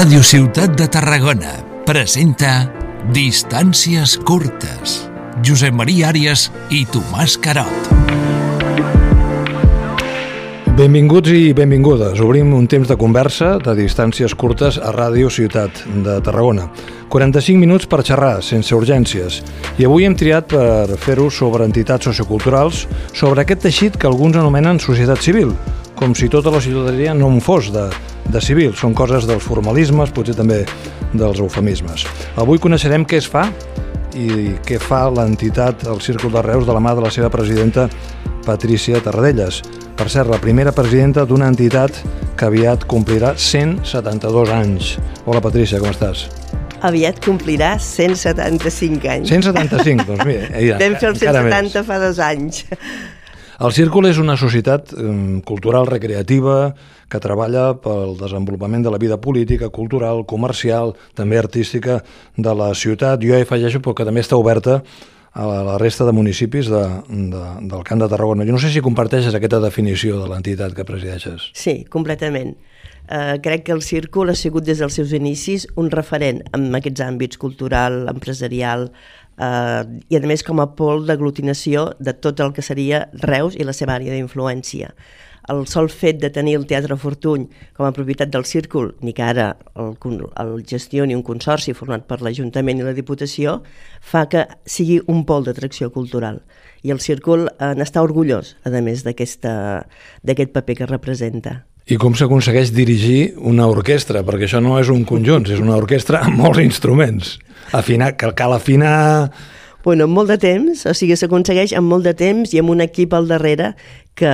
Ràdio Ciutat de Tarragona presenta Distàncies curtes. Josep Maria Àrias i Tomàs Carot. Benvinguts i benvingudes. Obrim un temps de conversa de distàncies curtes a Ràdio Ciutat de Tarragona. 45 minuts per xerrar, sense urgències. I avui hem triat per fer-ho sobre entitats socioculturals, sobre aquest teixit que alguns anomenen societat civil, com si tota la ciutadania no en fos de, de civil. Són coses dels formalismes, potser també dels eufemismes. Avui coneixerem què es fa i què fa l'entitat El Círcul de Reus de la mà de la seva presidenta Patrícia Tarradellas. Per cert, la primera presidenta d'una entitat que aviat complirà 172 anys. Hola Patrícia, com estàs? Aviat complirà 175 anys. 175, doncs mira. Ja, Vam fer el 170 fa dos anys. El Círcul és una societat cultural recreativa que treballa pel desenvolupament de la vida política, cultural, comercial, també artística de la ciutat. Jo hi afegeixo però que també està oberta a la resta de municipis de, de, del Camp de Tarragona. Jo no sé si comparteixes aquesta definició de l'entitat que presideixes. Sí, completament. Uh, crec que el Círcul ha sigut des dels seus inicis un referent en aquests àmbits cultural, empresarial, eh, i a més com a pol d'aglutinació de tot el que seria Reus i la seva àrea d'influència. El sol fet de tenir el Teatre Fortuny com a propietat del Círcul, ni que ara el, el gestioni un consorci format per l'Ajuntament i la Diputació, fa que sigui un pol d'atracció cultural. I el Círcul eh, n'està orgullós, a més d'aquest paper que representa. I com s'aconsegueix dirigir una orquestra? Perquè això no és un conjunt, és una orquestra amb molts instruments. Afinar, que cal afinar... Bueno, amb molt de temps, o sigui, s'aconsegueix amb molt de temps i amb un equip al darrere que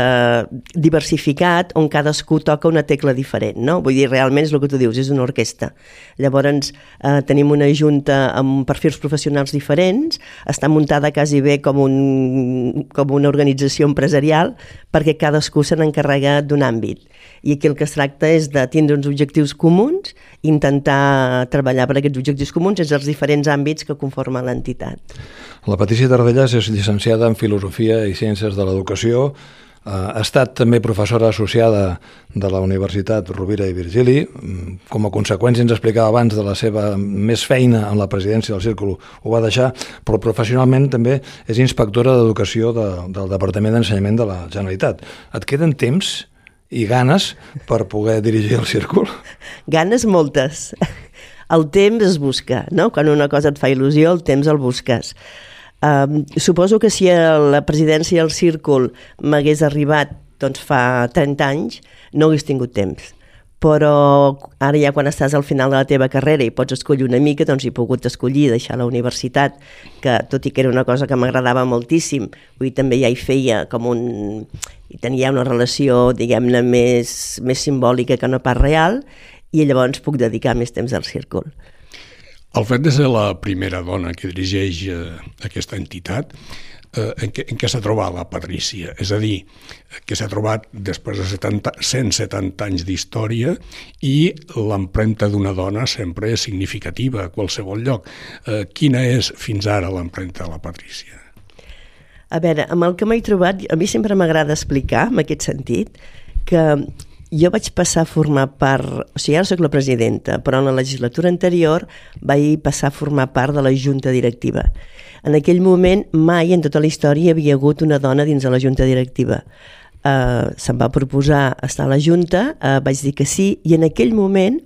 diversificat on cadascú toca una tecla diferent, no? Vull dir, realment és el que tu dius, és una orquestra. Llavors eh, tenim una junta amb perfils professionals diferents, està muntada quasi bé com, un, com una organització empresarial perquè cadascú se n'encarrega d'un àmbit. I aquí el que es tracta és de tindre uns objectius comuns, intentar treballar per aquests objectius comuns en els diferents àmbits que conformen l'entitat. La Patricia Tardellas és llicenciada en Filosofia i Ciències de l'Educació, ha estat també professora associada de la Universitat Rovira i Virgili. Com a conseqüència, ens explicava abans de la seva més feina en la presidència del Círculo, ho va deixar, però professionalment també és inspectora d'Educació de, del Departament d'Ensenyament de la Generalitat. Et queden temps i ganes per poder dirigir el Círcul? Ganes moltes. El temps es busca, no? Quan una cosa et fa il·lusió, el temps el busques. Um, suposo que si la presidència del Círcul m'hagués arribat doncs, fa 30 anys, no hagués tingut temps. Però ara ja quan estàs al final de la teva carrera i pots escollir una mica, doncs he pogut escollir deixar la universitat, que tot i que era una cosa que m'agradava moltíssim, vull també ja hi feia com un... i tenia una relació, diguem-ne, més, més simbòlica que no pas real, i llavors puc dedicar més temps al círcul. De ser la primera dona que dirigeix eh, aquesta entitat, eh, en què, en què s'ha trobat la Patrícia? És a dir, que s'ha trobat després de 70, 170 anys d'història i l'empremta d'una dona sempre és significativa a qualsevol lloc. Eh, quina és fins ara l'empremta de la Patrícia? A veure, amb el que m'he trobat, a mi sempre m'agrada explicar, en aquest sentit, que jo vaig passar a formar part, o sigui, ara sóc la presidenta, però en la legislatura anterior vaig passar a formar part de la junta directiva. En aquell moment mai en tota la història hi havia hagut una dona dins de la junta directiva. Uh, se'm va proposar estar a la junta, uh, vaig dir que sí, i en aquell moment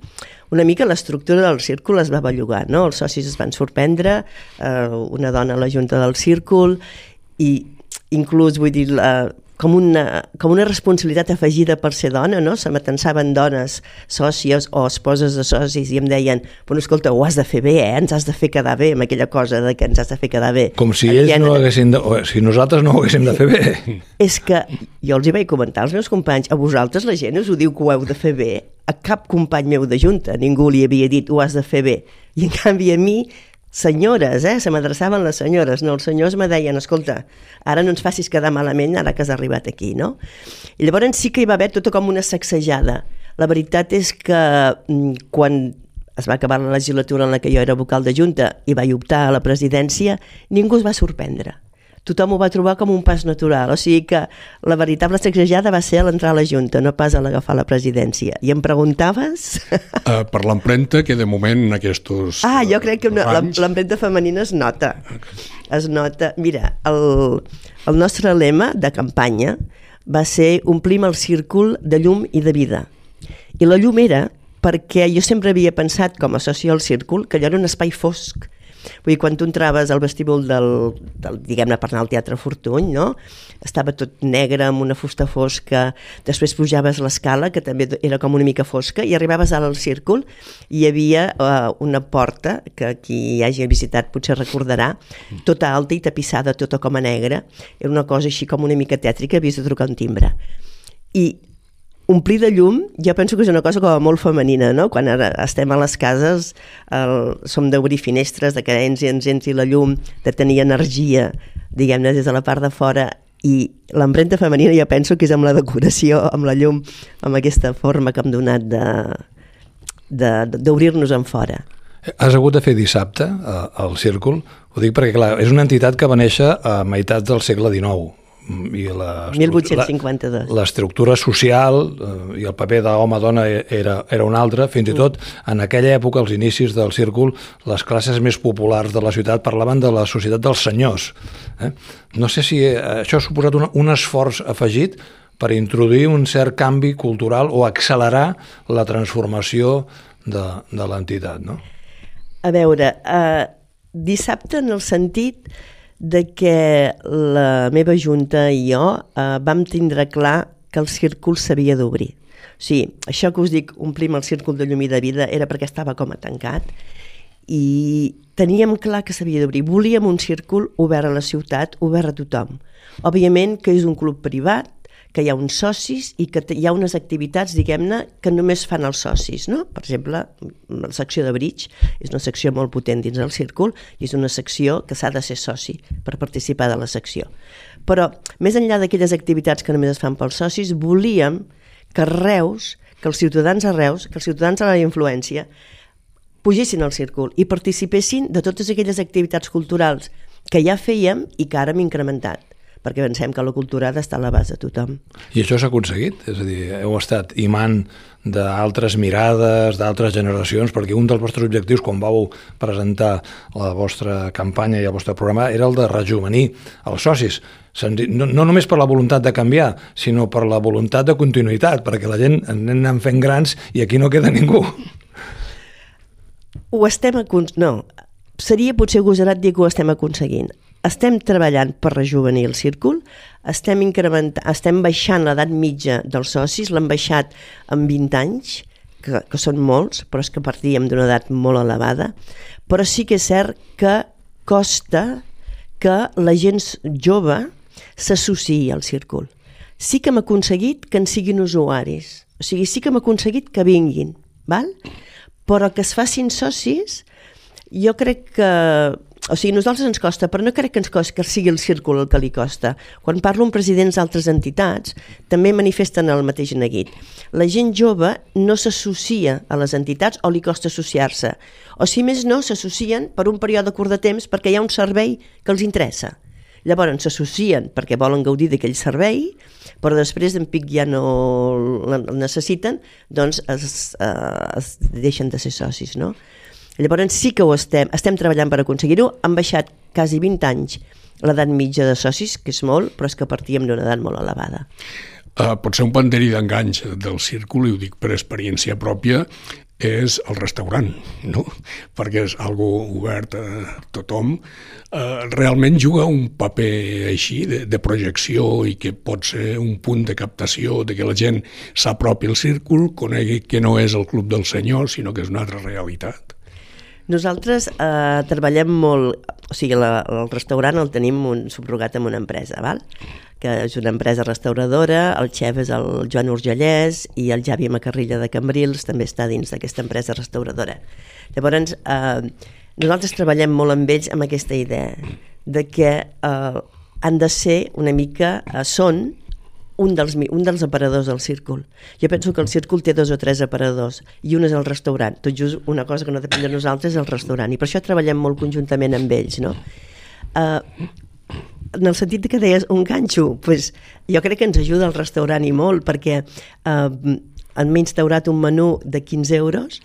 una mica l'estructura del círcul es va bellugar, no? Els socis es van sorprendre, uh, una dona a la junta del círcul, i inclús, vull dir, la, com una, com una responsabilitat afegida per ser dona, no? Se m'atensaven dones, sòcies o esposes de socis i em deien, bueno, escolta, ho has de fer bé, eh? Ens has de fer quedar bé amb aquella cosa de que ens has de fer quedar bé. Com si ells no haguessin de, o si nosaltres no ho haguéssim de fer bé. És que jo els hi vaig comentar als meus companys, a vosaltres la gent us ho diu que ho heu de fer bé, a cap company meu de junta ningú li havia dit ho has de fer bé. I en canvi a mi senyores, eh? se m'adreçaven les senyores, no, els senyors me deien, escolta, ara no ens facis quedar malament ara que has arribat aquí, no? I llavors sí que hi va haver tota com una sacsejada. La veritat és que mm, quan es va acabar la legislatura en la que jo era vocal de Junta i vaig optar a la presidència, ningú es va sorprendre tothom ho va trobar com un pas natural. O sigui que la veritable sacsejada va ser a l'entrar a la Junta, no pas a l'agafar la presidència. I em preguntaves... Uh, per l'empremta que de moment en aquests Ah, jo crec que l'empremta femenina es nota. Es nota. Mira, el, el nostre lema de campanya va ser omplim el círcul de llum i de vida. I la llum era perquè jo sempre havia pensat, com a soci al círcul, que allò era un espai fosc. Vull dir, quan tu entraves al vestíbul del, del diguem-ne, per anar al Teatre Fortuny, no? Estava tot negre, amb una fusta fosca, després pujaves l'escala, que també era com una mica fosca, i arribaves al círcul, i hi havia uh, una porta, que qui hagi visitat potser recordarà, tota alta i tapissada, tota com a negra, era una cosa així com una mica tètrica, havies de trucar un timbre. I omplir de llum, jo penso que és una cosa com molt femenina, no? Quan ara estem a les cases, el, som d'obrir finestres, de que ens, ens entri la llum, de tenir energia, diguem-ne, des de la part de fora, i l'empremta femenina jo penso que és amb la decoració, amb la llum, amb aquesta forma que hem donat d'obrir-nos en fora. Has hagut de fer dissabte eh, al Círcul? Ho dic perquè, clar, és una entitat que va néixer a meitats del segle XIX, i la 1852. L'estructura social eh, i el paper d'home-dona era, era un altre, fins i tot en aquella època, als inicis del círcul, les classes més populars de la ciutat parlaven de la societat dels senyors. Eh? No sé si eh, això ha suposat un, un esforç afegit per introduir un cert canvi cultural o accelerar la transformació de, de l'entitat, no? A veure, eh, dissabte en el sentit de que la meva junta i jo eh, vam tindre clar que el círcul s'havia d'obrir. O sigui, això que us dic, omplim el círcul de llum i de vida, era perquè estava com a tancat i teníem clar que s'havia d'obrir. Volíem un círcul obert a la ciutat, obert a tothom. Òbviament que és un club privat, que hi ha uns socis i que hi ha unes activitats, diguem-ne, que només fan els socis, no? Per exemple, la secció de bridge és una secció molt potent dins del círcul i és una secció que s'ha de ser soci per participar de la secció. Però, més enllà d'aquelles activitats que només es fan pels socis, volíem que Reus, que els ciutadans a Reus, que els ciutadans a la influència, pugessin al círcul i participessin de totes aquelles activitats culturals que ja fèiem i que ara hem incrementat perquè pensem que la cultura ha d'estar a la base de tothom. I això s'ha aconseguit? És a dir, heu estat imant d'altres mirades, d'altres generacions, perquè un dels vostres objectius quan vau presentar la vostra campanya i el vostre programa era el de rejuvenir els socis. No, no només per la voluntat de canviar, sinó per la voluntat de continuïtat, perquè la gent anem fent grans i aquí no queda ningú. Ho estem... No, seria potser gosarat dir que ho estem aconseguint estem treballant per rejuvenir el círcul, estem, estem baixant l'edat mitja dels socis, l'hem baixat en 20 anys, que, que són molts, però és que partíem d'una edat molt elevada, però sí que és cert que costa que la gent jove s'associï al círcul. Sí que hem aconseguit que en siguin usuaris, o sigui, sí que hem aconseguit que vinguin, val? però que es facin socis, jo crec que o sigui, nosaltres ens costa, però no crec que ens costi que sigui el círcul el que li costa. Quan parlo amb presidents d'altres entitats, també manifesten el mateix neguit. La gent jove no s'associa a les entitats o li costa associar-se. O si més no, s'associen per un període curt de temps perquè hi ha un servei que els interessa. Llavors s'associen perquè volen gaudir d'aquell servei, però després d'en pic ja no el necessiten, doncs es, eh, es deixen de ser socis, no? Llavors sí que ho estem, estem treballant per aconseguir-ho. Han baixat quasi 20 anys l'edat mitja de socis, que és molt, però és que partíem d'una edat molt elevada. Uh, pot ser un panderi d'enganys del círcul, i ho dic per experiència pròpia, és el restaurant, no? perquè és algo obert a tothom, eh, realment juga un paper així de, de projecció i que pot ser un punt de captació de que la gent s'apropi al círcul, conegui que no és el Club del Senyor, sinó que és una altra realitat. Nosaltres eh, treballem molt, o sigui, la, el restaurant el tenim un, subrogat amb una empresa, val? que és una empresa restauradora, el xef és el Joan Urgellès i el Javi Macarrilla de Cambrils també està dins d'aquesta empresa restauradora. Llavors, eh, nosaltres treballem molt amb ells amb aquesta idea de que eh, han de ser una mica, eh, són un dels, un dels aparadors del círcul. Jo penso que el círcul té dos o tres aparadors i un és el restaurant. Tot just una cosa que no depèn de nosaltres és el restaurant i per això treballem molt conjuntament amb ells. No? Uh, en el sentit que deies un ganxo, pues, jo crec que ens ajuda el restaurant i molt, perquè eh, han instaurat un menú de 15 euros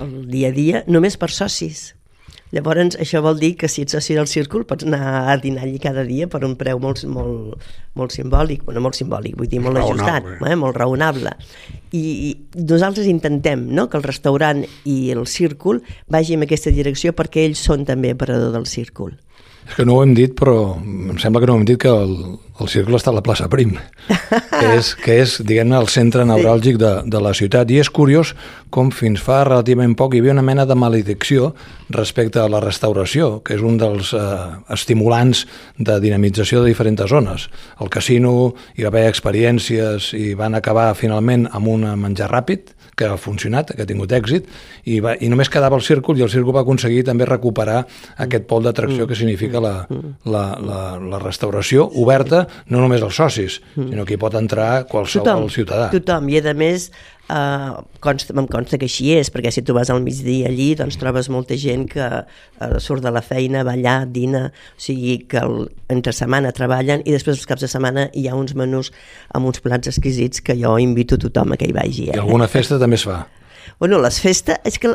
el dia a dia només per socis. Llavors, això vol dir que si ets soci del círcul pots anar a dinar allí cada dia per un preu molt, molt, molt simbòlic, bueno, molt simbòlic, vull dir, molt ajustat, eh? molt raonable. I, I nosaltres intentem no?, que el restaurant i el círcul vagi en aquesta direcció perquè ells són també aparador del círcul. És que no ho hem dit, però em sembla que no ho hem dit que el, el Círculo està a la plaça Prim, que és, que és diguem-ne, el centre neuràlgic de, de la ciutat. I és curiós com fins fa relativament poc hi havia una mena de maledicció respecte a la restauració, que és un dels eh, estimulants de dinamització de diferents zones. El casino, hi va haver experiències i van acabar finalment amb un menjar ràpid, que ha funcionat, que ha tingut èxit, i, va, i només quedava el círcul, i el círcul va aconseguir també recuperar aquest pol d'atracció que significa la, la, la, la restauració oberta no només als socis, sinó que hi pot entrar qualsevol tothom, ciutadà. Tothom, i a més Uh, consta, em consta que així és, perquè si tu vas al migdia allí doncs trobes molta gent que uh, surt de la feina, va allà, dina, o sigui que el, entre setmana treballen i després els caps de setmana hi ha uns menús amb uns plats exquisits que jo invito tothom a que hi vagi. Eh? I alguna festa també es fa. Bueno, les festes... És que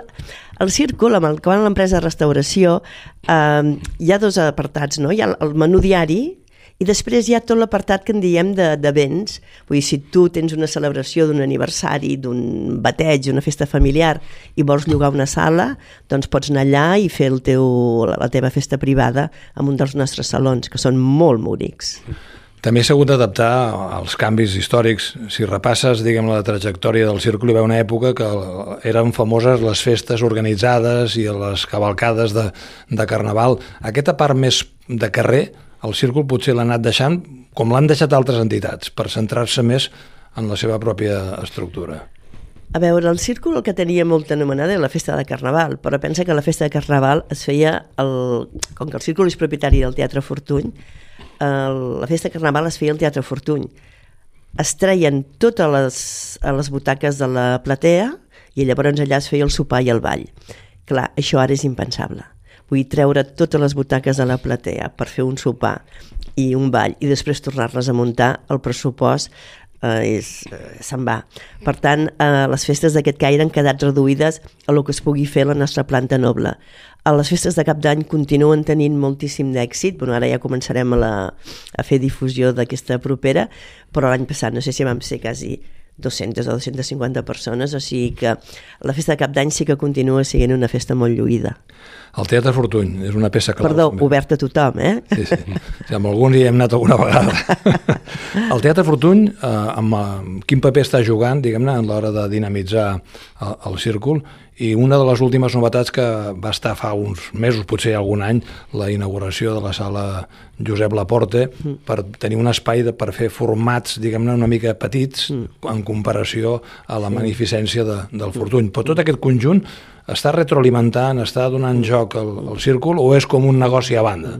el círcul, amb el que va l'empresa de restauració, eh, hi ha dos apartats, no? Hi ha el menú diari, i després hi ha tot l'apartat que en diem de, de béns. Vull dir, si tu tens una celebració d'un aniversari, d'un bateig, una festa familiar i vols llogar una sala, doncs pots anar allà i fer el teu, la teva festa privada en un dels nostres salons, que són molt bonics. També s'ha hagut d'adaptar als canvis històrics. Si repasses, diguem, la trajectòria del círcul, hi va una època que eren famoses les festes organitzades i les cavalcades de, de carnaval. Aquesta part més de carrer el círcul potser l'ha anat deixant, com l'han deixat altres entitats, per centrar-se més en la seva pròpia estructura. A veure, el círcul el que tenia molt anomenada era la festa de Carnaval, però pensa que la festa de Carnaval es feia, el, com que el círcul és propietari del Teatre Fortuny, el, la festa de Carnaval es feia al Teatre Fortuny. Es treien totes les, les butaques de la platea i llavors allà es feia el sopar i el ball. Clar, això ara és impensable vull treure totes les butaques de la platea per fer un sopar i un ball i després tornar-les a muntar, el pressupost eh, és, eh, se'n va. Per tant, eh, les festes d'aquest caire han quedat reduïdes a el que es pugui fer la nostra planta noble. A les festes de cap d'any continuen tenint moltíssim d'èxit, bueno, ara ja començarem a, la, a fer difusió d'aquesta propera, però l'any passat no sé si vam ser quasi 200 o 250 persones, o sigui que la festa de cap d'any sí que continua sent una festa molt lluïda. El Teatre Fortuny és una peça clau. Perdó, també. oberta a tothom, eh? Sí, sí. sí amb alguns hi hem anat alguna vegada. el Teatre Fortuny, eh, amb, amb quin paper està jugant, diguem-ne, en l'hora de dinamitzar el, el círcul i una de les últimes novetats que va estar fa uns mesos, potser algun any, la inauguració de la sala Josep Laporte mm. per tenir un espai de, per fer formats, diguem-ne, una mica petits mm. en comparació a la sí. magnificència de, del Fortuny. Però tot aquest conjunt està retroalimentant, està donant joc al, al círcul o és com un negoci a banda?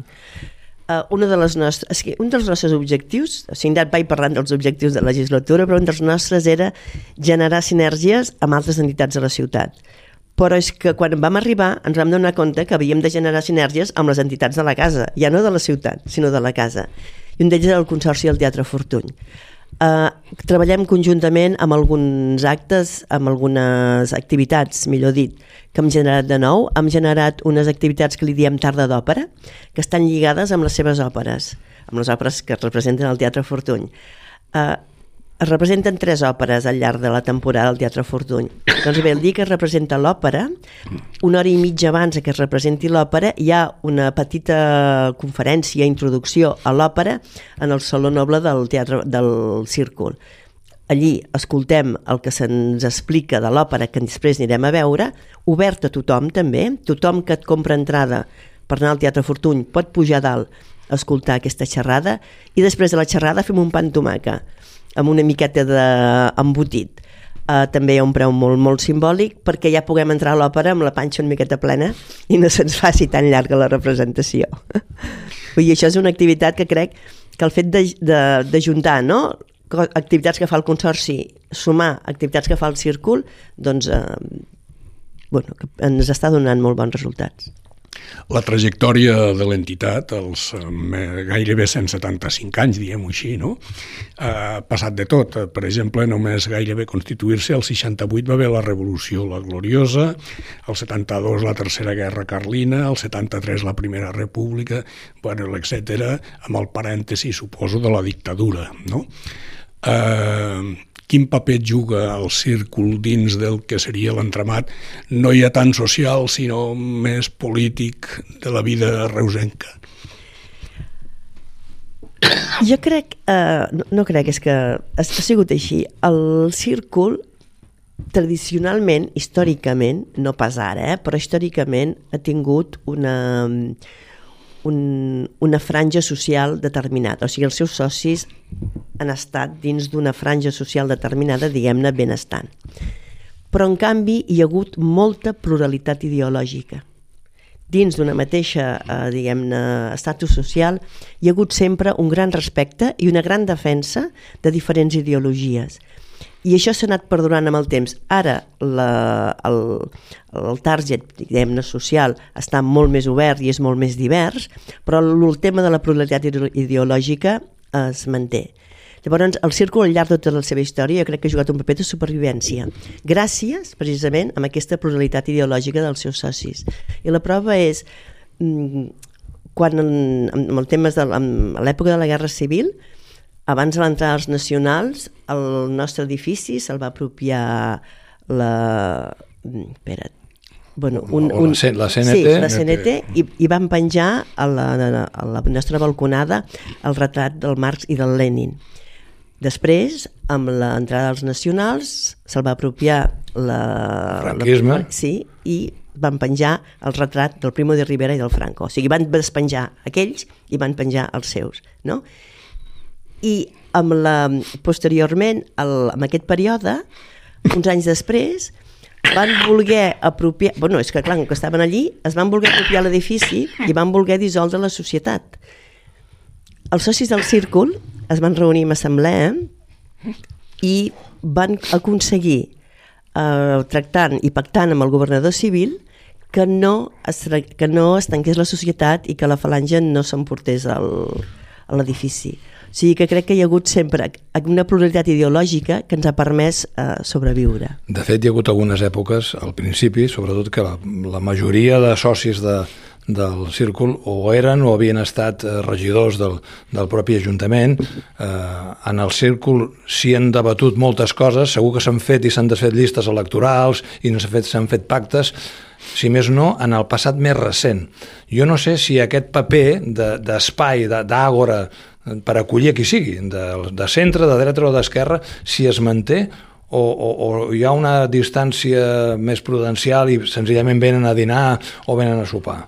Uh, una de les nostres, un dels nostres objectius, o sigui, vaig parlant dels objectius de la legislatura, però un dels nostres era generar sinergies amb altres entitats de la ciutat però és que quan vam arribar ens vam donar compte que havíem de generar sinergies amb les entitats de la casa, ja no de la ciutat, sinó de la casa. I un d'ells era el Consorci del Teatre Fortuny. Uh, treballem conjuntament amb alguns actes, amb algunes activitats, millor dit, que hem generat de nou. Hem generat unes activitats que li diem tarda d'òpera, que estan lligades amb les seves òperes, amb les òperes que representen el Teatre Fortuny. Uh, es representen tres òperes al llarg de la temporada del Teatre Fortuny. Doncs bé, el dia que es representa l'òpera, una hora i mitja abans que es representi l'òpera, hi ha una petita conferència, introducció a l'òpera en el Saló Noble del Teatre del Círcul. Allí escoltem el que se'ns explica de l'òpera que després anirem a veure, obert a tothom també, tothom que et compra entrada per anar al Teatre Fortuny pot pujar dalt a escoltar aquesta xerrada i després de la xerrada fem un pan tomaca amb una miqueta d'embotit. Uh, també hi ha un preu molt, molt simbòlic perquè ja puguem entrar a l'òpera amb la panxa una miqueta plena i no se'ns faci tan llarga la representació. Dir, això és una activitat que crec que el fet d'ajuntar no? activitats que fa el Consorci, sumar activitats que fa el Círcul, doncs eh, bueno, ens està donant molt bons resultats. La trajectòria de l'entitat, els eh, gairebé 175 anys, diguem-ho així, no? ha passat de tot. Per exemple, només gairebé constituir-se, el 68 va haver la Revolució la Gloriosa, el 72 la Tercera Guerra Carlina, el 73 la Primera República, bueno, etc., amb el parèntesi, suposo, de la dictadura, no? Eh, quin paper juga el círcul dins del que seria l'entramat, no ja tant social, sinó més polític de la vida reusenca. Jo crec, eh, no, no crec, és que ha sigut així. El círcul, tradicionalment, històricament, no pas ara, eh, però històricament ha tingut una, un, una franja social determinada. O sigui, els seus socis han estat dins d'una franja social determinada, diguem-ne, benestant. Però, en canvi, hi ha hagut molta pluralitat ideològica. Dins d'una mateixa, eh, diguem-ne, estatus social, hi ha hagut sempre un gran respecte i una gran defensa de diferents ideologies i això s'ha anat perdurant amb el temps. Ara la, el, el target, diguem-ne, social està molt més obert i és molt més divers, però el tema de la pluralitat ideològica es manté. Llavors, el círcul al llarg de tota la seva història jo crec que ha jugat un paper de supervivència, gràcies, precisament, a aquesta pluralitat ideològica dels seus socis. I la prova és, mm, quan en, en el temes de l'època de la Guerra Civil, abans de l'entrada dels nacionals, el nostre edifici se'l va apropiar la... Espera't, bueno, un, un, la, CNT, sí, la CNT i, i van penjar a la, a la nostra balconada el retrat del Marx i del Lenin. Després, amb l'entrada dels nacionals, se'l va apropiar la, Franquisme. la, sí, i van penjar el retrat del Primo de Rivera i del Franco. O sigui, van despenjar aquells i van penjar els seus. No? I amb la, posteriorment, el, en aquest període, uns anys després, van voler apropiar... Bueno, és que clar, que estaven allí, es van voler apropiar l'edifici i van voler dissoldre la societat. Els socis del círcul es van reunir en assemblea i van aconseguir, eh, tractant i pactant amb el governador civil, que no es, que no es tanqués la societat i que la falange no s'emportés a l'edifici. O sigui que crec que hi ha hagut sempre una pluralitat ideològica que ens ha permès eh, sobreviure. De fet, hi ha hagut algunes èpoques, al principi, sobretot que la, la majoria de socis de, del círcul o eren o havien estat eh, regidors del, del propi Ajuntament. Eh, en el círcul s'hi han debatut moltes coses, segur que s'han fet i s'han desfet llistes electorals i s'han fet, fet pactes, si més no, en el passat més recent. Jo no sé si aquest paper d'espai, de, d'àgora, per acollir qui sigui, de, de centre, de dreta o d'esquerra, si es manté o, o, o hi ha una distància més prudencial i senzillament venen a dinar o venen a sopar?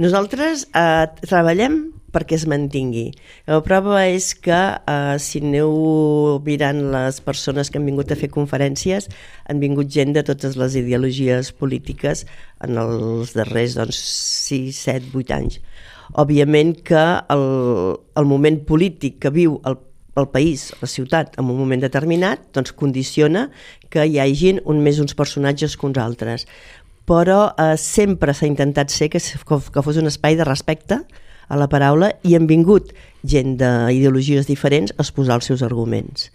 Nosaltres eh, treballem perquè es mantingui. La prova és que eh, si aneu mirant les persones que han vingut a fer conferències, han vingut gent de totes les ideologies polítiques en els darrers doncs, 6, 7, 8 anys òbviament que el, el moment polític que viu el, el país, la ciutat, en un moment determinat, doncs condiciona que hi hagin un més uns personatges que uns altres. Però eh, sempre s'ha intentat ser que, que fos un espai de respecte a la paraula i han vingut gent d'ideologies diferents a exposar els seus arguments.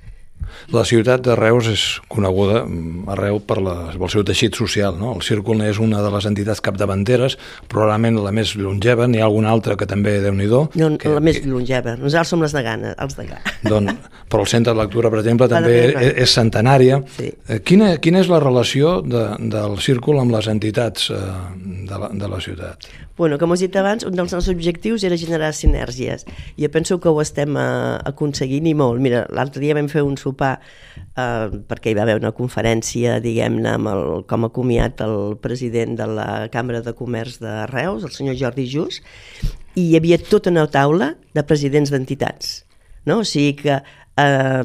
La ciutat de Reus és coneguda mm, arreu per la, pel seu teixit social. No? El Círcul és una de les entitats capdavanteres, probablement la més longeva, n'hi ha alguna altra que també, déu nhi no, que, La més longeva. Nosaltres som les de Gana, els de Gana. Doncs, però el centre de lectura, per exemple, també és, és centenària. Sí. Eh, quina, quina és la relació de, del Círcul amb les entitats eh, de, la, de la ciutat? Bueno, com us he dit abans, un dels nostres objectius era generar sinergies. Jo penso que ho estem uh, aconseguint i molt. Mira, l'altre dia vam fer un sopar uh, perquè hi va haver una conferència, diguem-ne, amb el, com ha comiat el president de la Cambra de Comerç de Reus, el senyor Jordi Just, i hi havia tota una taula de presidents d'entitats. No? O sigui que uh,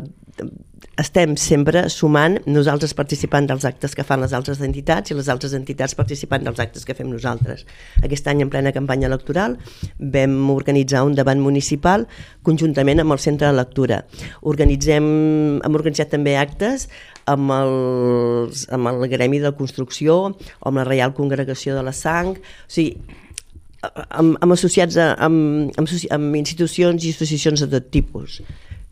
estem sempre sumant, nosaltres participant dels actes que fan les altres entitats i les altres entitats participant dels actes que fem nosaltres. Aquest any, en plena campanya electoral, vam organitzar un debat municipal conjuntament amb el Centre de Lectura. Organitzem, hem organitzat també actes amb, els, amb el Gremi de Construcció amb la Reial Congregació de la Sang. O sigui, amb, amb associats a, amb, amb, amb institucions i associacions de tot tipus.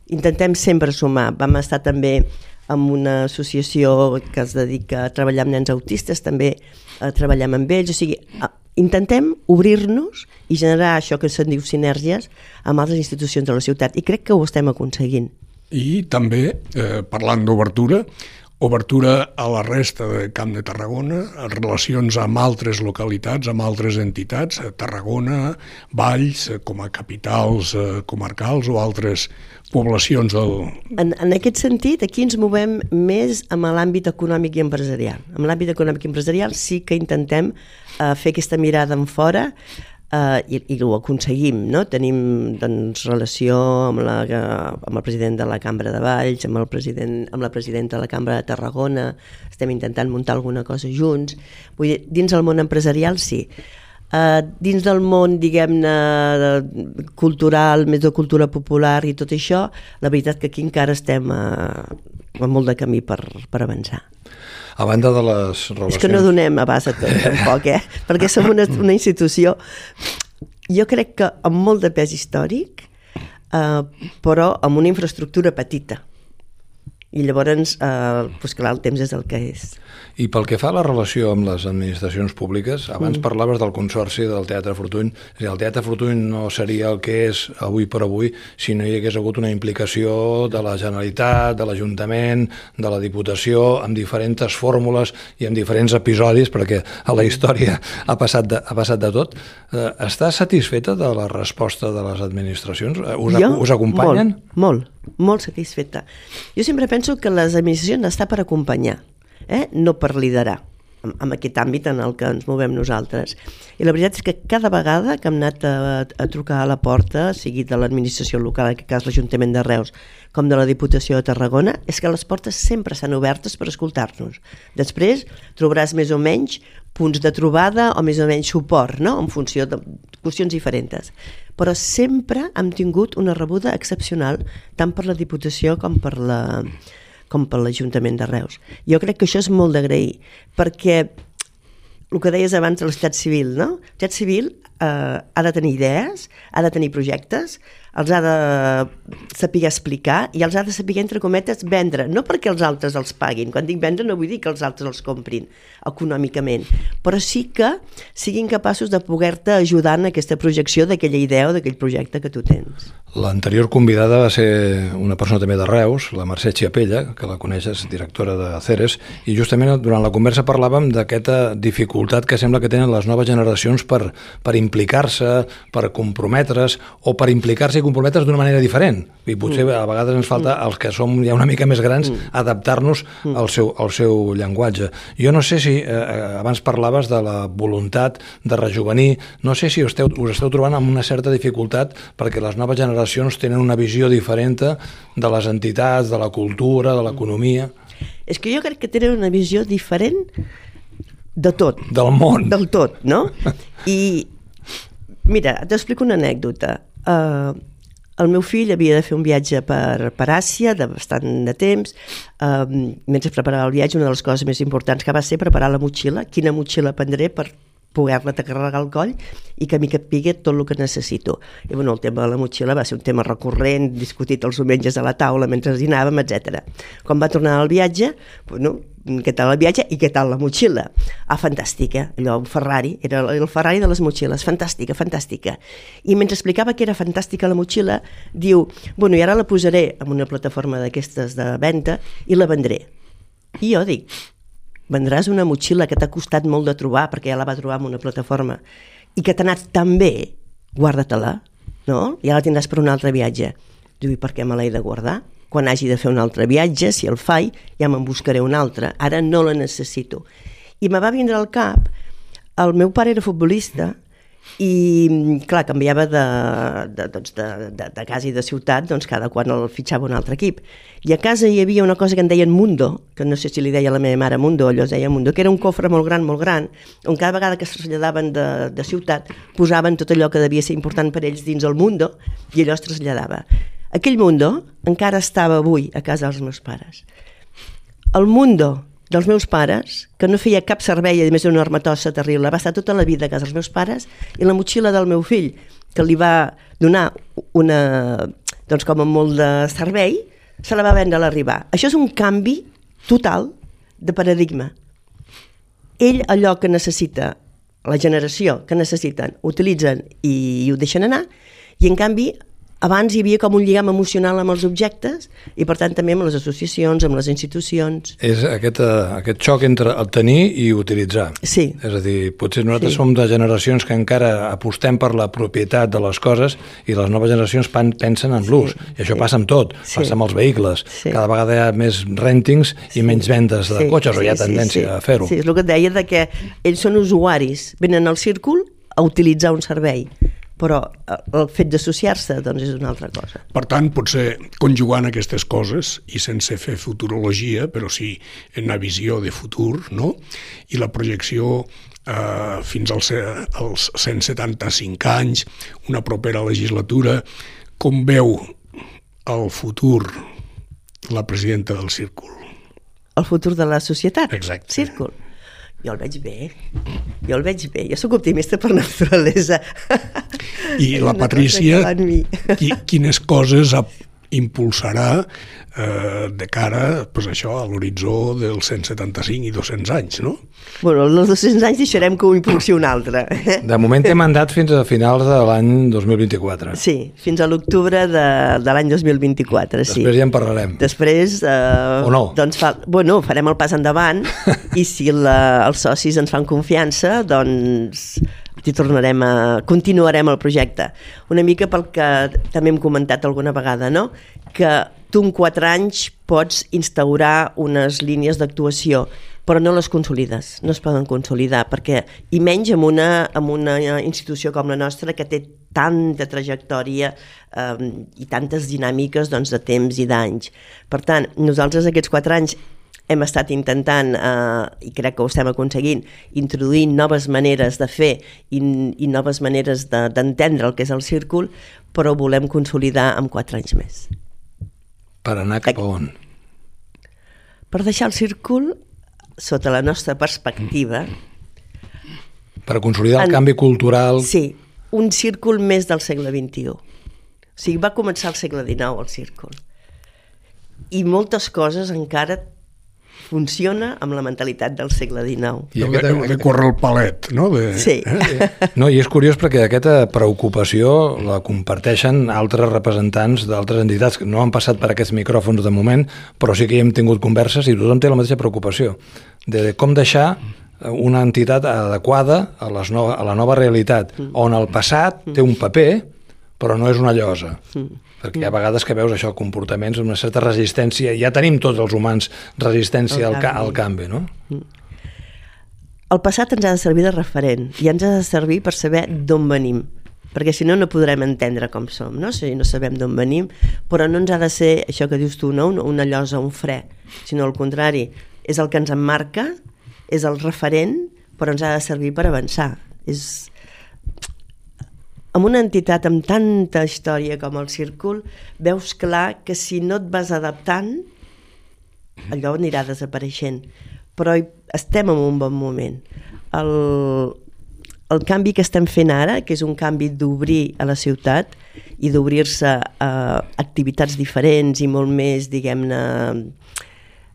Intentem sempre sumar. Vam estar també amb una associació que es dedica a treballar amb nens autistes, també eh, treballem amb ells, o sigui, intentem obrir-nos i generar això que se'n diu sinergies amb altres institucions de la ciutat i crec que ho estem aconseguint. I també, eh, parlant d'obertura, obertura a la resta de Camp de Tarragona, relacions amb altres localitats, amb altres entitats, Tarragona, Valls, com a capitals eh, comarcals o altres poblacions del... En, en aquest sentit, aquí ens movem més amb l'àmbit econòmic i empresarial. Amb l'àmbit econòmic i empresarial sí que intentem uh, fer aquesta mirada en fora Uh, i, i ho aconseguim, no? Tenim doncs, relació amb, la, amb el president de la Cambra de Valls, amb, el president, amb la presidenta de la Cambra de Tarragona, estem intentant muntar alguna cosa junts. Vull dir, dins el món empresarial, sí. Uh, dins del món, diguem-ne, cultural, més de cultura popular i tot això, la veritat que aquí encara estem uh, amb molt de camí per, per avançar. A banda de les relacions... És que no donem abast a tot, tampoc, eh? Perquè som una, una institució, jo crec que amb molt de pes històric, eh, però amb una infraestructura petita. I llavors, eh, doncs clar, el temps és el que és. I pel que fa a la relació amb les administracions públiques, abans mm. parlaves del consorci del Teatre Fortuny. És dir, el Teatre Fortuny no seria el que és avui per avui si no hi hagués hagut una implicació de la Generalitat, de l'Ajuntament, de la Diputació, amb diferents fórmules i amb diferents episodis, perquè a la història ha passat de, ha passat de tot. Eh, està satisfeta de la resposta de les administracions? Eh, us, jo? us acompanyen? Molt, molt, molt satisfeta. Jo sempre penso que les administracions està per acompanyar eh? no per liderar en aquest àmbit en el que ens movem nosaltres. I la veritat és que cada vegada que hem anat a, a trucar a la porta, sigui de l'administració local, en aquest cas l'Ajuntament de Reus, com de la Diputació de Tarragona, és que les portes sempre estan obertes per escoltar-nos. Després trobaràs més o menys punts de trobada o més o menys suport, no? en funció de qüestions diferents. Però sempre hem tingut una rebuda excepcional, tant per la Diputació com per la, com per l'Ajuntament de Reus. Jo crec que això és molt d'agrair, perquè el que deies abans de la societat civil, no? La societat civil eh, ha de tenir idees, ha de tenir projectes, els ha de saber explicar i els ha de saber, entre cometes, vendre. No perquè els altres els paguin. Quan dic vendre no vull dir que els altres els comprin econòmicament, però sí que siguin capaços de poder-te ajudar en aquesta projecció d'aquella idea o d'aquell projecte que tu tens. L'anterior convidada va ser una persona també de Reus, la Mercè Chiapella, que la coneixes, directora de Ceres, i justament durant la conversa parlàvem d'aquesta dificultat que sembla que tenen les noves generacions per, per implicar-se, per comprometre's o per implicar-se comprometre's d'una manera diferent. I potser mm. a vegades ens falta, mm. els que som ja una mica més grans, mm. adaptar-nos mm. al, seu, al seu llenguatge. Jo no sé si, eh, eh, abans parlaves de la voluntat de rejuvenir, no sé si esteu, us esteu trobant amb una certa dificultat perquè les noves generacions generacions tenen una visió diferent de les entitats, de la cultura, de l'economia. És que jo crec que tenen una visió diferent de tot. Del món. Del tot, no? I, mira, t'explico una anècdota. Uh, el meu fill havia de fer un viatge per, per Àsia de bastant de temps. Um, mentre preparava el viatge, una de les coses més importants que va ser preparar la motxilla. Quina motxilla prendré per poder-la carregar al coll i que mi capigui tot el que necessito. I bueno, el tema de la motxilla va ser un tema recurrent, discutit els diumenges a la taula mentre dinàvem, etc. Quan va tornar al viatge, bueno, què tal el viatge i què tal la motxilla? Ah, fantàstica, allò, un Ferrari, era el Ferrari de les motxilles, fantàstica, fantàstica. I mentre explicava que era fantàstica la motxilla, diu, bueno, i ara la posaré en una plataforma d'aquestes de venda i la vendré. I jo dic, vendràs una motxilla que t'ha costat molt de trobar perquè ja la va trobar en una plataforma i que t'ha anat tan bé, guarda-te-la, no? Ja la tindràs per un altre viatge. Diu, i per què me l'he de guardar? Quan hagi de fer un altre viatge, si el faig, ja me'n buscaré un altre. Ara no la necessito. I me va vindre al cap, el meu pare era futbolista i clar, canviava de, de, doncs de, de, de casa i de ciutat doncs cada quan el fitxava un altre equip. I a casa hi havia una cosa que en deien Mundo que no sé si li deia la meva mare Mundo allò es deia Mundo, que era un cofre molt gran, molt gran on cada vegada que es traslladaven de, de ciutat posaven tot allò que devia ser important per ells dins el Mundo i allò es traslladava. Aquell Mundo encara estava avui a casa dels meus pares. El Mundo dels meus pares, que no feia cap servei, a més d'una armatossa terrible, va estar tota la vida a casa dels meus pares, i la motxilla del meu fill, que li va donar una, doncs com a molt de servei, se la va vendre a l'arribar. Això és un canvi total de paradigma. Ell allò que necessita, la generació que necessiten, utilitzen i ho deixen anar, i en canvi abans hi havia com un lligam emocional amb els objectes i per tant també amb les associacions, amb les institucions. És aquest, uh, aquest xoc entre el tenir i utilitzar. Sí. És a dir, potser nosaltres Sí. som de generacions que encara apostem per la propietat de les coses i les noves generacions pan, pensen en l'ús. I això sí. passa amb tot, Sí. passa amb els vehicles. Sí. Cada vegada hi ha més rèntings i menys vendes de cotxes, o hi ha tendència sí. a fer-ho. Sí, és el que et deia de que ells són usuaris, venen al círcul a utilitzar un servei, però eh, el fet d'associar-se doncs és una altra cosa. Per tant, potser conjugant aquestes coses i sense fer futurologia, però sí en una visió de futur, no? I la projecció eh, fins als, als 175 anys, una propera legislatura, com veu el futur la presidenta del Círcul? El futur de la societat. Exacte. Círcul. Jo el veig bé, jo el veig bé, jo sóc optimista per naturalesa. I la Patrícia, qui, quines coses ha, impulsarà eh, de cara pues això a l'horitzó dels 175 i 200 anys, no? Bueno, els 200 anys deixarem que ho impulsi un altre. eh? De moment té mandat fins a finals de l'any 2024. Sí, fins a l'octubre de, de l'any 2024, sí. Després ja en parlarem. Després, eh, O no. doncs fa, bueno, farem el pas endavant i si la, els socis ens fan confiança, doncs hi tornarem a, continuarem el projecte. Una mica pel que també hem comentat alguna vegada, no? que tu en quatre anys pots instaurar unes línies d'actuació, però no les consolides, no es poden consolidar, perquè, i menys amb una, amb una institució com la nostra que té tanta trajectòria eh, i tantes dinàmiques doncs, de temps i d'anys. Per tant, nosaltres aquests quatre anys hem estat intentant, eh, i crec que ho estem aconseguint, introduir noves maneres de fer i, i noves maneres de- d'entendre de, el que és el círcul, però ho volem consolidar amb quatre anys més. Per anar cap a on? Per deixar el círcul, sota la nostra perspectiva, Per consolidar el En- canvi cultural... sí, un círcul més del segle XXI. O sigui, va començar al segle XIX, el círcul. I moltes coses encara funciona amb la mentalitat del segle XIX. I I de, aquest- de córrer el palet, no? De, Sí. Eh? No, i és curiós perquè aquesta preocupació la comparteixen altres representants d'altres entitats que no han passat per aquests micròfons de moment, però sí que hi hem tingut converses i tothom té la mateixa preocupació de com deixar una entitat adequada a, les no, a la nova realitat, on el passat té un paper, però no és una llosa. Perquè hi ha vegades que veus això, comportaments una certa resistència, ja tenim tots els humans resistència Al al, ca canvi. al canvi, no? El passat ens ha de servir de referent i ens ha de servir per saber d'on venim perquè si no no podrem entendre com som no? si no sabem d'on venim però no ens ha de ser això que dius tu no? una llosa, un fre sinó al contrari, és el que ens emmarca és el referent però ens ha de servir per avançar és amb una entitat amb tanta història com el Círcul veus clar que si no et vas adaptant allò anirà desapareixent però estem en un bon moment el, el canvi que estem fent ara, que és un canvi d'obrir a la ciutat i d'obrir-se a activitats diferents i molt més, diguem-ne,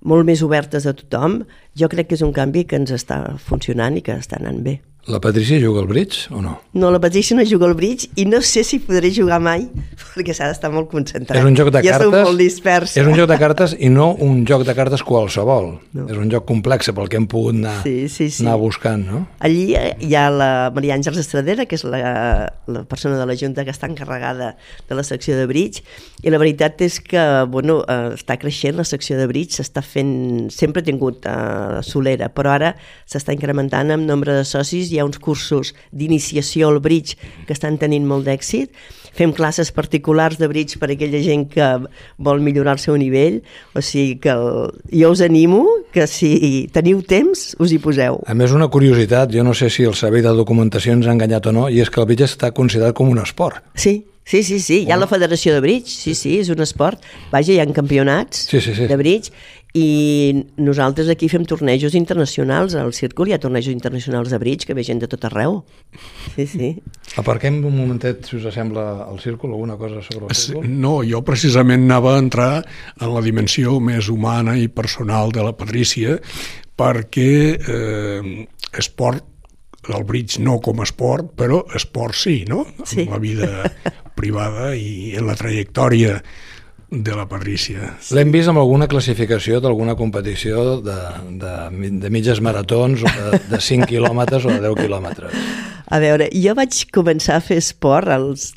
molt més obertes a tothom, jo crec que és un canvi que ens està funcionant i que està anant bé. La Patricia juga al bridge o no? No, la Patricia no juga al bridge i no sé si podré jugar mai perquè s'ha d'estar molt concentrat. És un joc de ja cartes. molt dispersa. És un joc de cartes i no un joc de cartes qualsevol. No. És un joc complex pel que hem pogut anar, Sí, sí, sí. anar buscant, no? Allí hi ha la Maria Àngels Estradera, que és la, la persona de la Junta que està encarregada de la secció de bridge, i la veritat és que bueno, eh, està creixent la secció de bridge, s'està fent, sempre ha tingut eh, solera, però ara s'està incrementant en nombre de socis, hi ha uns cursos d'iniciació al bridge que estan tenint molt d'èxit, fem classes particulars de bridge per a aquella gent que vol millorar el seu nivell, o sigui que el, jo us animo que si teniu temps us hi poseu. A més, una curiositat, jo no sé si el servei de documentació ens ha enganyat o no, i és que el bridge està considerat com un esport. Sí, Sí, sí, sí, hi ha la Federació de Bridge, sí, sí, és un esport. Vaja, hi ha campionats Sí, sí, sí. de bridge i nosaltres aquí fem tornejos internacionals, al Círcul hi ha tornejos internacionals de bridge que ve gent de tot arreu. Sí, sí. Aparquem un momentet, si us sembla, al círcul, alguna cosa sobre el Sí, círcul? No, jo precisament anava a entrar en la dimensió més humana i personal de la Patrícia perquè eh, esport, el bridge no com a esport, però esport sí, no? Sí. En la vida privada i en la trajectòria de la Patrícia. L'hem vist amb alguna classificació d'alguna competició de, de, de mitges maratons o de, de 5 quilòmetres o de 10 quilòmetres. A veure, jo vaig començar a fer esport als,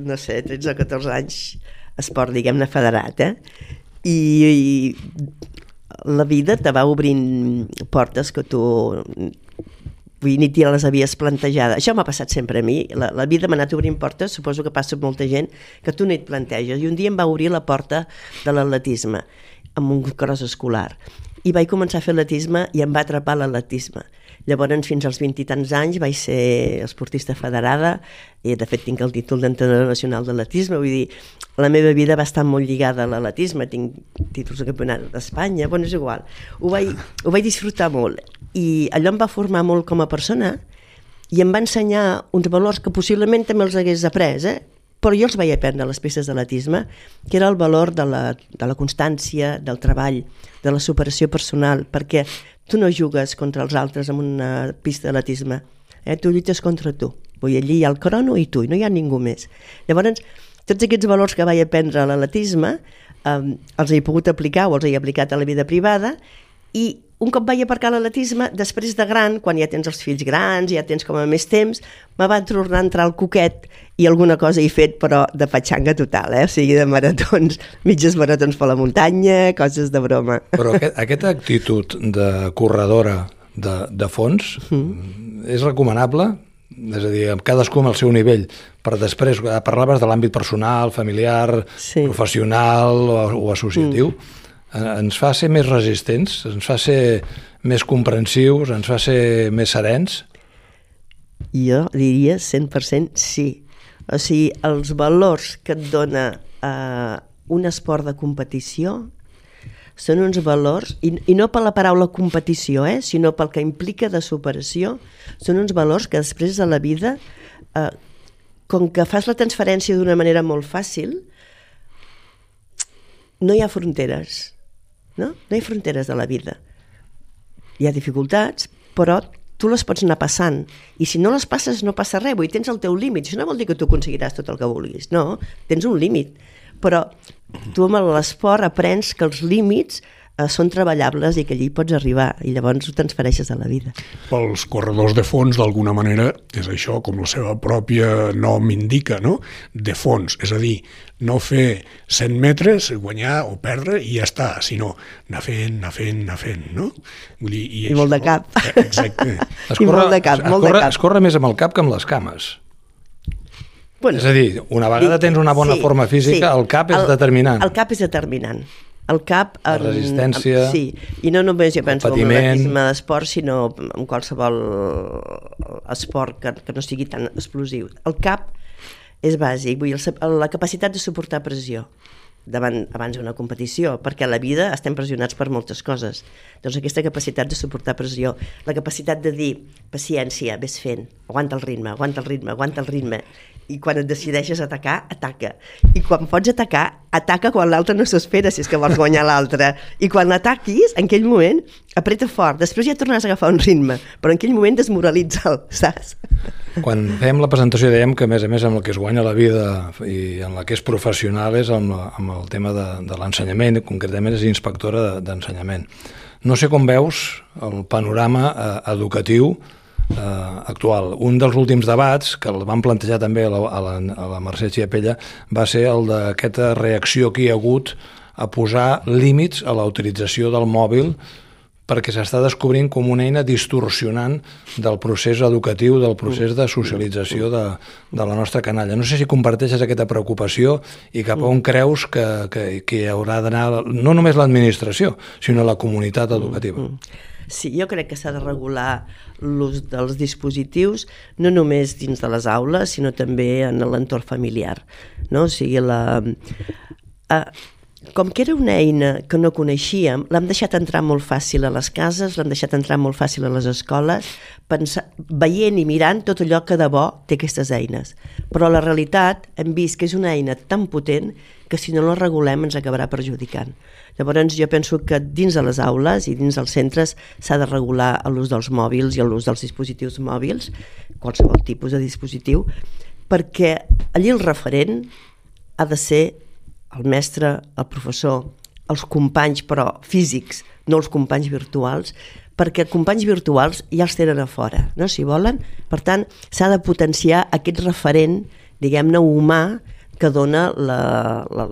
no sé, 13 o 14 anys, esport, diguem-ne, federat, eh? I, I la vida te va obrint portes que tu vull dir, ni te les havies plantejades. Això m'ha passat sempre a mi. La, la vida m'ha anat obrint portes, suposo que passa molta gent, que tu no et planteges. I un dia em va obrir la porta de l'atletisme, amb un cross escolar. I vaig començar a fer atletisme i em va atrapar l'atletisme. Llavors, fins als 20 i tants anys vaig ser esportista federada i, de fet, tinc el títol d'entrenador nacional d'atletisme. Vull dir, la meva vida va estar molt lligada a l'atletisme. Tinc títols de campionat d'Espanya, bueno, és igual. Ho vaig, ho vaig disfrutar molt. I allò em va formar molt com a persona i em va ensenyar uns valors que possiblement també els hagués après, eh? però jo els vaig aprendre a les pistes d'atletisme, que era el valor de la, de la constància, del treball, de la superació personal, perquè tu no jugues contra els altres en una pista d'atletisme, eh? tu lluites contra tu. Vull dir, allí hi ha el crono i tu, i no hi ha ningú més. Llavors, tots aquests valors que vaig aprendre a l'atletisme eh, els he pogut aplicar o els he aplicat a la vida privada i un cop vaig aparcar l'atletisme, després de gran, quan ja tens els fills grans, ja tens com a més temps, me va tornar a entrar al coquet i alguna cosa he fet, però de patxanga total, eh? o sigui, de maratons, mitges maratons per la muntanya, coses de broma. Però aquest, aquesta actitud de corredora de, de fons mm. és recomanable? És a dir, cadascú amb el seu nivell, per després, eh, parlaves de l'àmbit personal, familiar, Sí. professional o, o associatiu, mm. Ens fa ser més resistents, ens fa ser més comprensius, ens fa ser més serens? Jo diria 100% sí. O sigui, els valors que et dona eh, un esport de competició són uns valors, i, i no per la paraula competició, eh, sinó pel que implica de superació, són uns valors que després de la vida, eh, com que fas la transferència d'una manera molt fàcil, no hi ha fronteres, no? No hi ha fronteres de la vida. Hi ha dificultats, però tu les pots anar passant. I si no les passes no passa res, vull tens el teu límit. Això no vol dir que tu aconseguiràs tot el que vulguis, no, tens un límit. Però tu amb l'esport aprens que els límits eh, són treballables i que allí pots arribar i llavors ho transfereixes a la vida. Pels corredors de fons, d'alguna manera, és això, com la seva pròpia nom indica, no? De fons, és a dir, no fer 100 metres, guanyar o perdre i ja està, sinó anar fent, anar fent, anar fent, no? Vull dir, I molt de cap. Eh, Exacte. I molt de cap, es molt de corre, cap. Es corre més amb el cap que amb les cames. Bueno, És a dir, una vegada tens una bona forma física, el cap és determinant. El cap és determinant. El cap... La en- resistència, en- sí, i no només jo penso en l'atletisme d'esport, sinó en qualsevol esport que, que no sigui tan explosiu. El cap és bàsic, vull dir, la capacitat de suportar pressió davant, abans d'una competició, perquè a la vida estem pressionats per moltes coses. Doncs aquesta capacitat de suportar pressió, la capacitat de dir, paciència, vés fent, aguanta el ritme, aguanta el ritme, aguanta el ritme, i quan et decideixes atacar, ataca. I quan pots atacar, ataca quan l'altre no s'espera, si és que vols guanyar l'altre. I quan l'ataquis, en aquell moment, apreta fort. Després ja tornaràs a agafar un ritme, però en aquell moment desmoralitza'l, saps? Quan fèiem la presentació dèiem que, a més a més, amb el que es guanya la vida i en la que és professional és amb, la, amb el tema de, de l'ensenyament, concretament és inspectora de- d'ensenyament. No sé com veus el panorama eh, educatiu eh, actual. Un dels últims debats, que el van plantejar també a la, a la, a la Mercè Chiapella, va ser el d'aquesta reacció que hi ha hagut a posar límits a la utilització del mòbil perquè s'està descobrint com una eina distorsionant del procés educatiu, del procés de socialització de, de la nostra canalla. No sé si comparteixes aquesta preocupació i cap a on creus que, que, que haurà d'anar no només l'administració, sinó la comunitat educativa. Sí, jo crec que s'ha de regular l'ús dels dispositius, no només dins de les aules, sinó també en l'entorn familiar. No? O sigui, la... Uh, com que era una eina que no coneixíem, l'hem deixat entrar molt fàcil a les cases, l'hem deixat entrar molt fàcil a les escoles, pensar, veient i mirant tot allò que de bo té aquestes eines. Però la realitat hem vist que és una eina tan potent que si no la regulem ens acabarà perjudicant. Llavors jo penso que dins de les aules i dins dels centres s'ha de regular l'ús dels mòbils i l'ús dels dispositius mòbils, qualsevol tipus de dispositiu, perquè allí el referent ha de ser el mestre, el professor, els companys però físics, no els companys virtuals, perquè companys virtuals ja els tenen a fora, no? si volen. Per tant, s'ha de potenciar aquest referent, diguem-ne, humà que dona, la, la,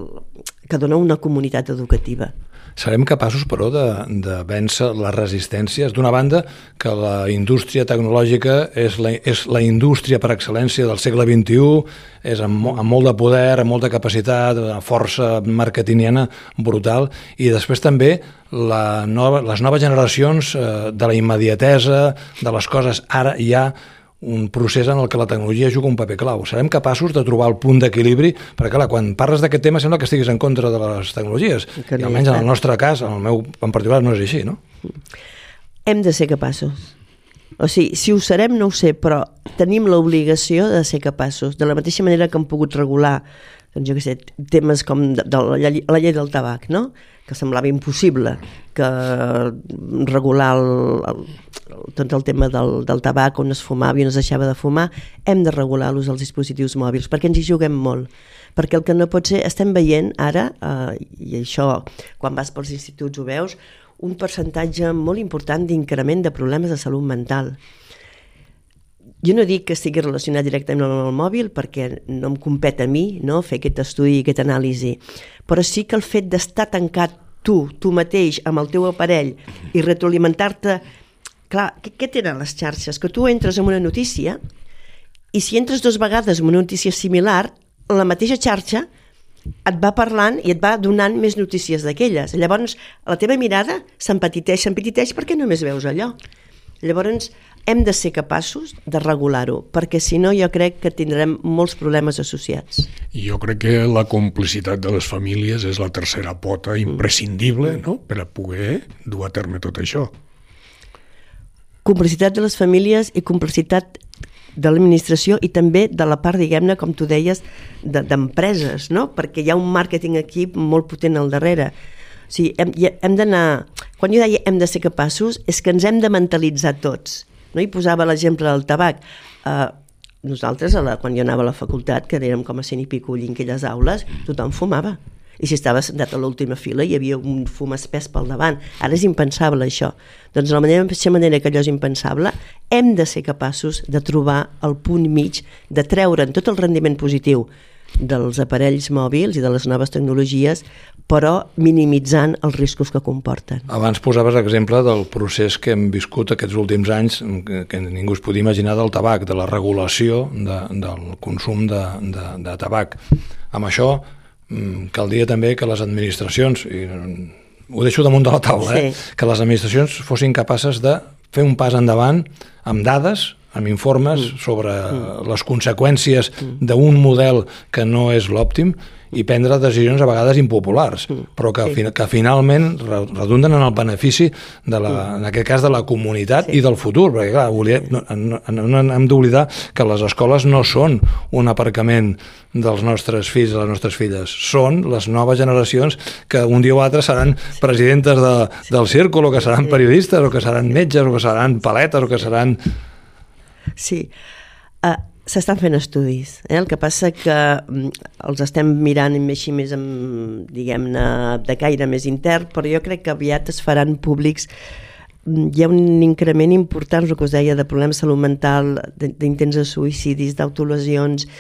que dona una comunitat educativa. Serem capaços, però, de, de vèncer les resistències. D'una banda, que la indústria tecnològica és la, és la indústria per excel·lència del segle XXI, és amb, amb molt de poder, amb molta capacitat, una força marketingiana brutal, i després també la nova, les noves generacions eh, de la immediatesa, de les coses ara i ja, un procés en el que la tecnologia juga un paper clau. Serem capaços de trobar el punt d'equilibri, perquè clar, quan parles d'aquest tema sembla que estiguis en contra de les tecnologies, I, i almenys en el nostre cas, en el meu en particular, no és així, no? Hem de ser capaços. O sigui, si ho serem no ho sé, però tenim l'obligació de ser capaços. De la mateixa manera que hem pogut regular doncs jo què sé, temes com de, de la, la llei del tabac, no? que semblava impossible que regular el, el, tot el tema del, del tabac on es fumava i on es deixava de fumar, hem de regular l'ús dels dispositius mòbils perquè ens hi juguem molt. Perquè el que no pot ser, estem veient ara, eh, i això quan vas pels instituts ho veus, un percentatge molt important d'increment de problemes de salut mental jo no dic que estigui relacionat directament amb el mòbil perquè no em compet a mi no, fer aquest estudi i aquesta anàlisi, però sí que el fet d'estar tancat tu, tu mateix, amb el teu aparell i retroalimentar-te... Clar, què, què tenen les xarxes? Que tu entres en una notícia i si entres dues vegades en una notícia similar, la mateixa xarxa et va parlant i et va donant més notícies d'aquelles. Llavors, la teva mirada s'empetiteix, s'empetiteix perquè només veus allò. Llavors, hem de ser capaços de regular-ho, perquè si no jo crec que tindrem molts problemes associats. Jo crec que la complicitat de les famílies és la tercera pota imprescindible no? per a poder dur a terme tot això. Complicitat de les famílies i complicitat de l'administració i també de la part, diguem-ne, com tu deies, d'empreses, de, no? perquè hi ha un màrqueting aquí molt potent al darrere. O sigui, hem, hem d'anar... Quan jo deia hem de ser capaços, és que ens hem de mentalitzar tots no? I posava l'exemple del tabac. Uh, nosaltres, a la, quan jo anava a la facultat, que érem com a cent i pico aquelles aules, tothom fumava. I si estava sentat a l'última fila hi havia un fum espès pel davant. Ara és impensable això. Doncs de la mateixa manera que allò és impensable, hem de ser capaços de trobar el punt mig, de treure'n tot el rendiment positiu dels aparells mòbils i de les noves tecnologies, però minimitzant els riscos que comporten. Abans posaves l'exemple del procés que hem viscut aquests últims anys, que, que ningú es podia imaginar del tabac, de la regulació de, del consum de, de, de tabac. Amb això mm, caldria també que les administracions, i ho deixo damunt de la taula, eh, sí. eh, que les administracions fossin capaces de fer un pas endavant amb dades, amb informes mm. sobre mm. les conseqüències mm. d'un model que no és l'òptim i prendre decisions a vegades impopulars, mm. però que, sí. que finalment redunden en el benefici, de la, mm. en aquest cas, de la comunitat sí. i del futur, perquè clar, volia, no, no, no hem d'oblidar que les escoles no són un aparcament dels nostres fills i les nostres filles, són les noves generacions que un dia o altre seran presidentes de, del círcul, o que seran periodistes, o que seran metges, o que seran paletes, o que seran Sí. Uh, S'estan fent estudis, eh? el que passa que um, els estem mirant així més, amb, diguem-ne, de caire més intern, però jo crec que aviat es faran públics mm, hi ha un increment important, el que us deia, de problemes de salut mental, d'intents de suïcidis, d'autolesions,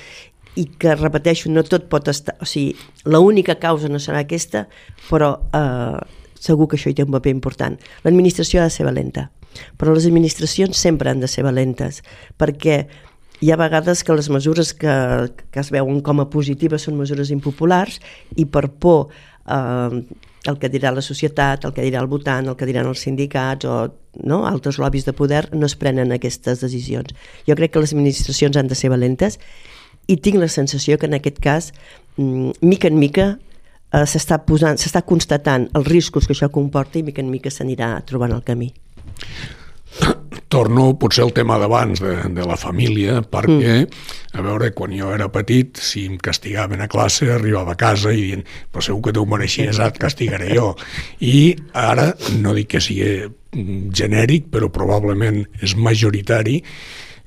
i que, repeteixo, no tot pot estar... O sigui, l'única causa no serà aquesta, però eh, segur que això hi té un paper important. L'administració ha de ser valenta però les administracions sempre han de ser valentes, perquè hi ha vegades que les mesures que, que es veuen com a positives són mesures impopulars i per por eh, el que dirà la societat, el que dirà el votant, el que diran els sindicats o no, altres lobbies de poder no es prenen aquestes decisions. Jo crec que les administracions han de ser valentes i tinc la sensació que en aquest cas, mm, mica en mica, eh, s'està constatant els riscos que això comporta i mica en mica s'anirà trobant el camí. Torno potser al tema d'abans, de, de la família, perquè, mm. a veure, quan jo era petit, si em castigaven a classe, arribava a casa i dient, però segur que tu mereixies, et castigaré jo. I ara, no dic que sigui genèric, però probablement és majoritari,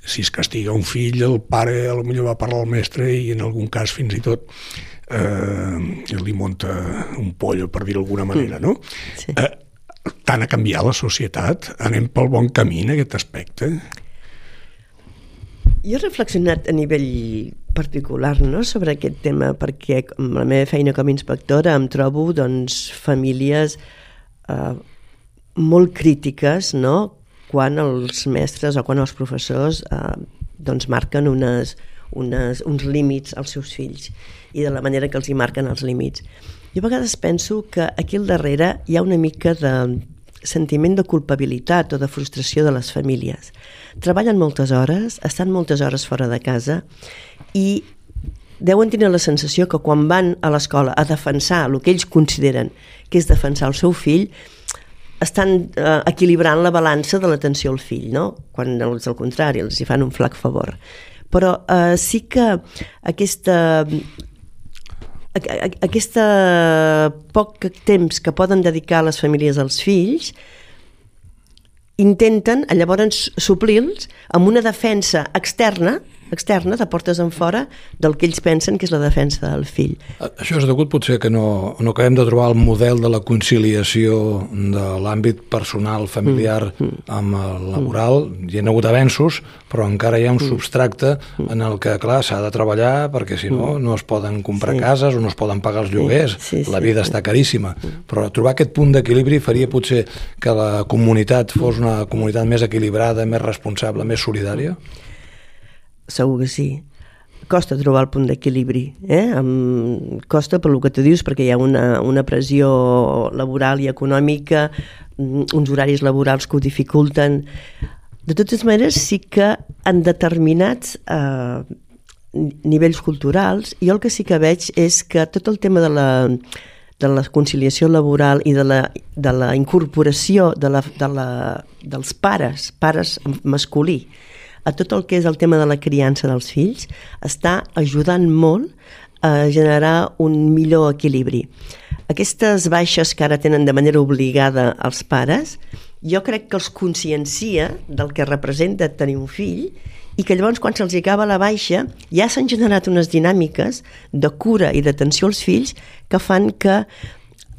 si es castiga un fill, el pare a lo millor va parlar al mestre i en algun cas fins i tot eh, li monta un pollo, per dir d'alguna manera, no? Sí. Eh, tant ha canviat la societat? Anem pel bon camí en aquest aspecte? Jo he reflexionat a nivell particular no, sobre aquest tema perquè amb la meva feina com a inspectora em trobo doncs, famílies eh, molt crítiques no, quan els mestres o quan els professors eh, doncs marquen unes, unes, uns límits als seus fills i de la manera que els hi marquen els límits. Jo a vegades penso que aquí al darrere hi ha una mica de sentiment de culpabilitat o de frustració de les famílies. Treballen moltes hores, estan moltes hores fora de casa i deuen tenir la sensació que quan van a l'escola a defensar el que ells consideren que és defensar el seu fill, estan eh, equilibrant la balança de l'atenció al fill, no? quan és al contrari, els hi fan un flac favor. Però eh, sí que aquesta aquest poc temps que poden dedicar les famílies als fills intenten llavors suplir-los amb una defensa externa externa, de portes en fora, del que ells pensen que és la defensa del fill. Això és degut potser que no, no acabem de trobar el model de la conciliació de l'àmbit personal, familiar mm, mm. amb el laboral. Mm. Hi ha hagut avenços, però encara hi ha un mm. substracte mm. en el que, clar, s'ha de treballar perquè si no, mm. no es poden comprar sí. cases o no es poden pagar els lloguers. Sí, sí, la vida sí. està caríssima. Mm. Però trobar aquest punt d'equilibri faria potser que la comunitat fos una comunitat més equilibrada, més responsable, més solidària? Mm segur que sí. Costa trobar el punt d'equilibri, eh? Amb, costa per lo que tu dius, perquè hi ha una, una pressió laboral i econòmica, mm, uns horaris laborals que ho dificulten. De totes maneres, sí que en determinats eh, nivells culturals, jo el que sí que veig és que tot el tema de la, de la conciliació laboral i de la, de la incorporació de la, de la, dels pares, pares masculí, a tot el que és el tema de la criança dels fills està ajudant molt a generar un millor equilibri. Aquestes baixes que ara tenen de manera obligada els pares, jo crec que els consciencia del que representa tenir un fill i que llavors quan se'ls acaba la baixa ja s'han generat unes dinàmiques de cura i d'atenció als fills que fan que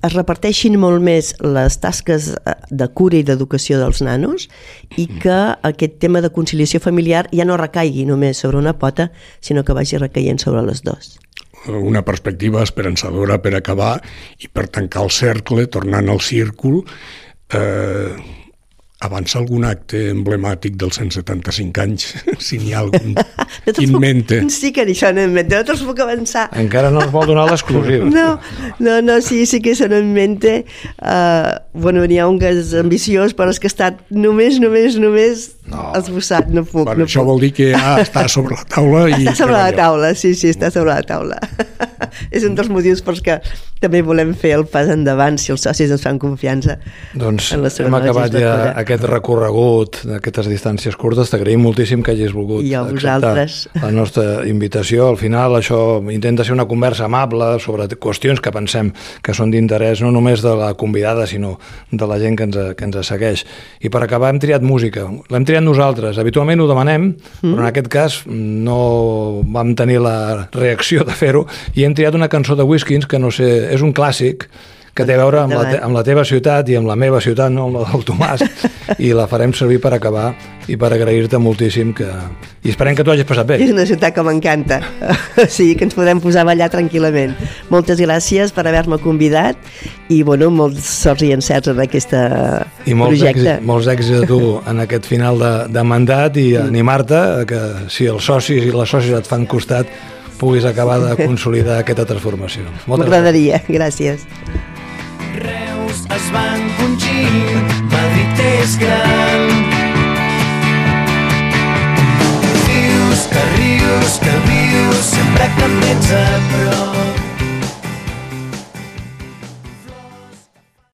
es reparteixin molt més les tasques eh, de cura i d'educació dels nanos i mm. que aquest tema de conciliació familiar ja no recaigui només sobre una pota, sinó que vagi recaient sobre les dues una perspectiva esperançadora per acabar i per tancar el cercle, tornant al círcul, eh, avança algun acte emblemàtic dels 175 anys, si n'hi ha algun in mente. Sí que això no en mente, no te'ls puc avançar. Encara no es vol donar l'exclusiva. No, no, no, sí, sí que són en mente. Uh, bueno, n'hi ha un que és ambiciós, però és que està només, només, només no. esbossat, no puc. Bueno, no això puc. vol dir que ja està sobre la taula. I està sobre la taula, sí, sí, està sobre la taula. és un dels motius pels que també volem fer el pas endavant si els socis ens fan confiança doncs en la hem acabat ja aquest recorregut d'aquestes distàncies curtes t'agraïm moltíssim que hagis volgut I a vosaltres. la nostra invitació. Al final això intenta ser una conversa amable sobre qüestions que pensem que són d'interès no només de la convidada sinó de la gent que ens, que ens segueix. I per acabar hem triat música. L'hem triat nosaltres, habitualment ho demanem mm. però en aquest cas no vam tenir la reacció de fer-ho. I hem triat una cançó de Whiskins que no sé és un clàssic que té a veure amb la, te amb la teva ciutat i amb la meva ciutat, no amb la del Tomàs, i la farem servir per acabar i per agrair-te moltíssim que... i esperem que tu hagis passat bé. És una ciutat que m'encanta, sí, que ens podem posar a ballar tranquil·lament. Moltes gràcies per haver-me convidat i, bueno, molts sorts i encerts en aquesta I molts projecte. Èxits, molts èxits a tu en aquest final de, de mandat i animar-te que si els socis i les socis et fan costat puguis acabar de consolidar aquesta transformació. M'agradaria, gràcies. Es van encongint, Madrid és gran. Vius, que rius, que vius, sempre que em a prop